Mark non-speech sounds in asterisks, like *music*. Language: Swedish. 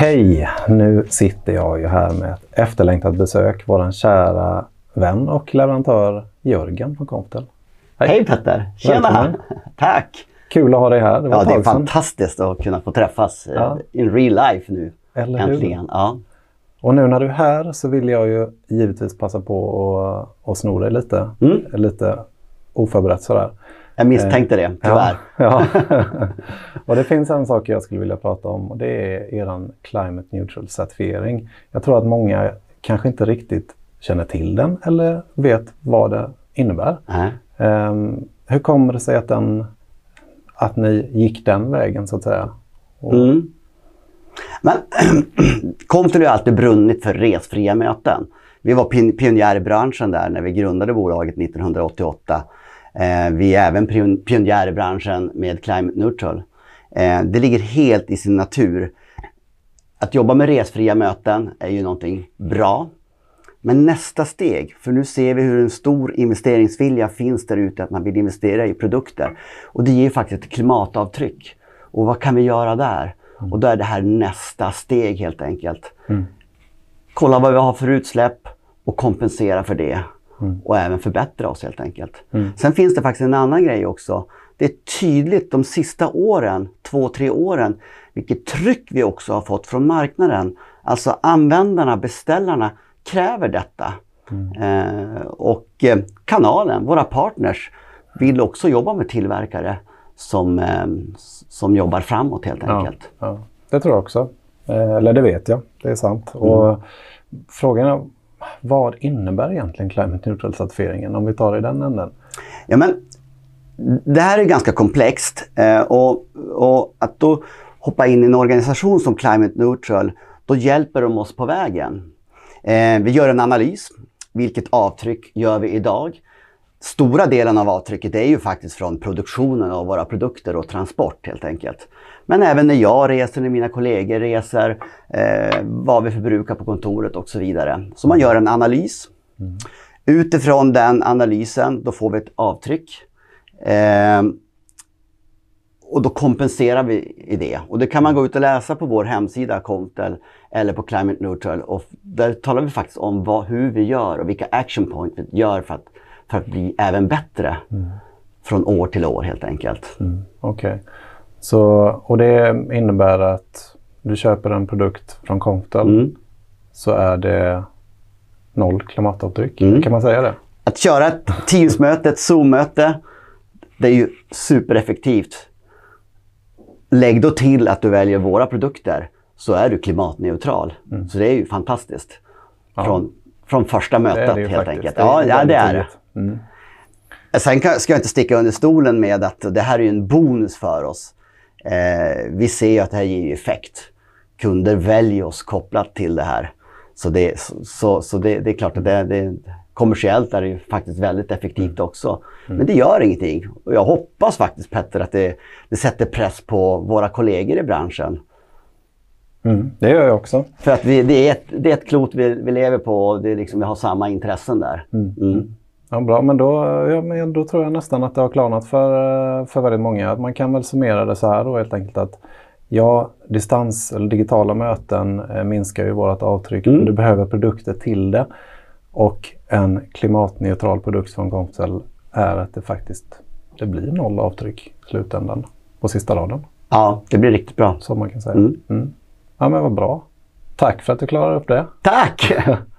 Hej! Nu sitter jag ju här med ett efterlängtat besök. Vår kära vän och leverantör Jörgen från Comptel. Hej, Hej Petter! Tjena! Välkommen. *laughs* Tack! Kul att ha dig här. Det, ja, det är fantastiskt att kunna få träffas eh, ja. in real life nu. Eller Äntligen. Ja. Och nu när du är här så vill jag ju givetvis passa på att, att sno dig lite. Mm. Lite oförberett sådär. Jag misstänkte det, tyvärr. *laughs* Ja, ja. *laughs* och det finns en sak jag skulle vilja prata om och det är er Climate Neutral certifiering. Jag tror att många kanske inte riktigt känner till den eller vet vad det innebär. Um, hur kommer det sig att, den, att ni gick den vägen så att säga? Och... Mm. Men *clears throat* Compton har alltid brunnit för resfria möten. Vi var pionjärer i branschen där när vi grundade bolaget 1988 Eh, vi är även pionjärer i branschen med Climate Neutral. Eh, det ligger helt i sin natur. Att jobba med resfria möten är ju någonting bra. Men nästa steg, för nu ser vi hur en stor investeringsvilja finns där ute att man vill investera i produkter. Och det ger faktiskt ett klimatavtryck. Och vad kan vi göra där? Och då är det här nästa steg helt enkelt. Mm. Kolla vad vi har för utsläpp och kompensera för det. Mm. Och även förbättra oss helt enkelt. Mm. Sen finns det faktiskt en annan grej också. Det är tydligt de sista åren, två, tre åren, vilket tryck vi också har fått från marknaden. Alltså användarna, beställarna kräver detta. Mm. Eh, och eh, kanalen, våra partners, vill också jobba med tillverkare som, eh, som jobbar framåt helt enkelt. Ja, ja. Det tror jag också. Eh, eller det vet jag, det är sant. Och mm. Frågan vad innebär egentligen Climate Neutral-certifieringen om vi tar i den änden? Ja, men, det här är ganska komplext eh, och, och, att då hoppa in i en organisation som Climate Neutral, då hjälper de oss på vägen. Eh, vi gör en analys. Vilket avtryck gör vi idag? Stora delen av avtrycket är ju faktiskt från produktionen av våra produkter och transport helt enkelt. Men även när jag reser, när mina kollegor reser, eh, vad vi förbrukar på kontoret och så vidare. Så man gör en analys. Mm. Utifrån den analysen då får vi ett avtryck. Eh, och då kompenserar vi i det. Och det kan man gå ut och läsa på vår hemsida Contel eller på Climate Neutral. Och där talar vi faktiskt om vad, hur vi gör och vilka action points vi gör för att, för att bli även bättre. Mm. Från år till år helt enkelt. Mm. Okej. Okay. Så, och det innebär att du köper en produkt från Comptel mm. så är det noll klimatavtryck. Mm. Kan man säga det? Att köra ett Teams-möte, ett Zoom-möte, det är ju supereffektivt. Lägg då till att du väljer våra produkter så är du klimatneutral. Mm. Så det är ju fantastiskt. Från, från första mötet helt faktiskt. enkelt. Ja, ja, det är det. Mm. Sen ska jag inte sticka under stolen med att det här är en bonus för oss. Eh, vi ser att det här ger effekt. Kunder väljer oss kopplat till det här. Så det, så, så det, det är klart att det, det, kommersiellt är det ju faktiskt väldigt effektivt mm. också. Mm. Men det gör ingenting. Och jag hoppas faktiskt Petter att det, det sätter press på våra kollegor i branschen. Mm, det gör jag också. För att vi, det, är ett, det är ett klot vi, vi lever på och det är liksom, vi har samma intressen där. Mm. Ja, bra, men då, ja, men då tror jag nästan att det har klarnat för, för väldigt många. Man kan väl summera det så här då helt enkelt att ja, distans eller digitala möten eh, minskar ju vårt avtryck, mm. du behöver produkter till det. Och en klimatneutral produkt från Comcell är att det faktiskt det blir noll avtryck i slutändan på sista raden. Ja, det blir riktigt bra. Så man kan säga. Mm. Mm. Ja, men vad bra. Tack för att du klarade upp det. Tack! *laughs*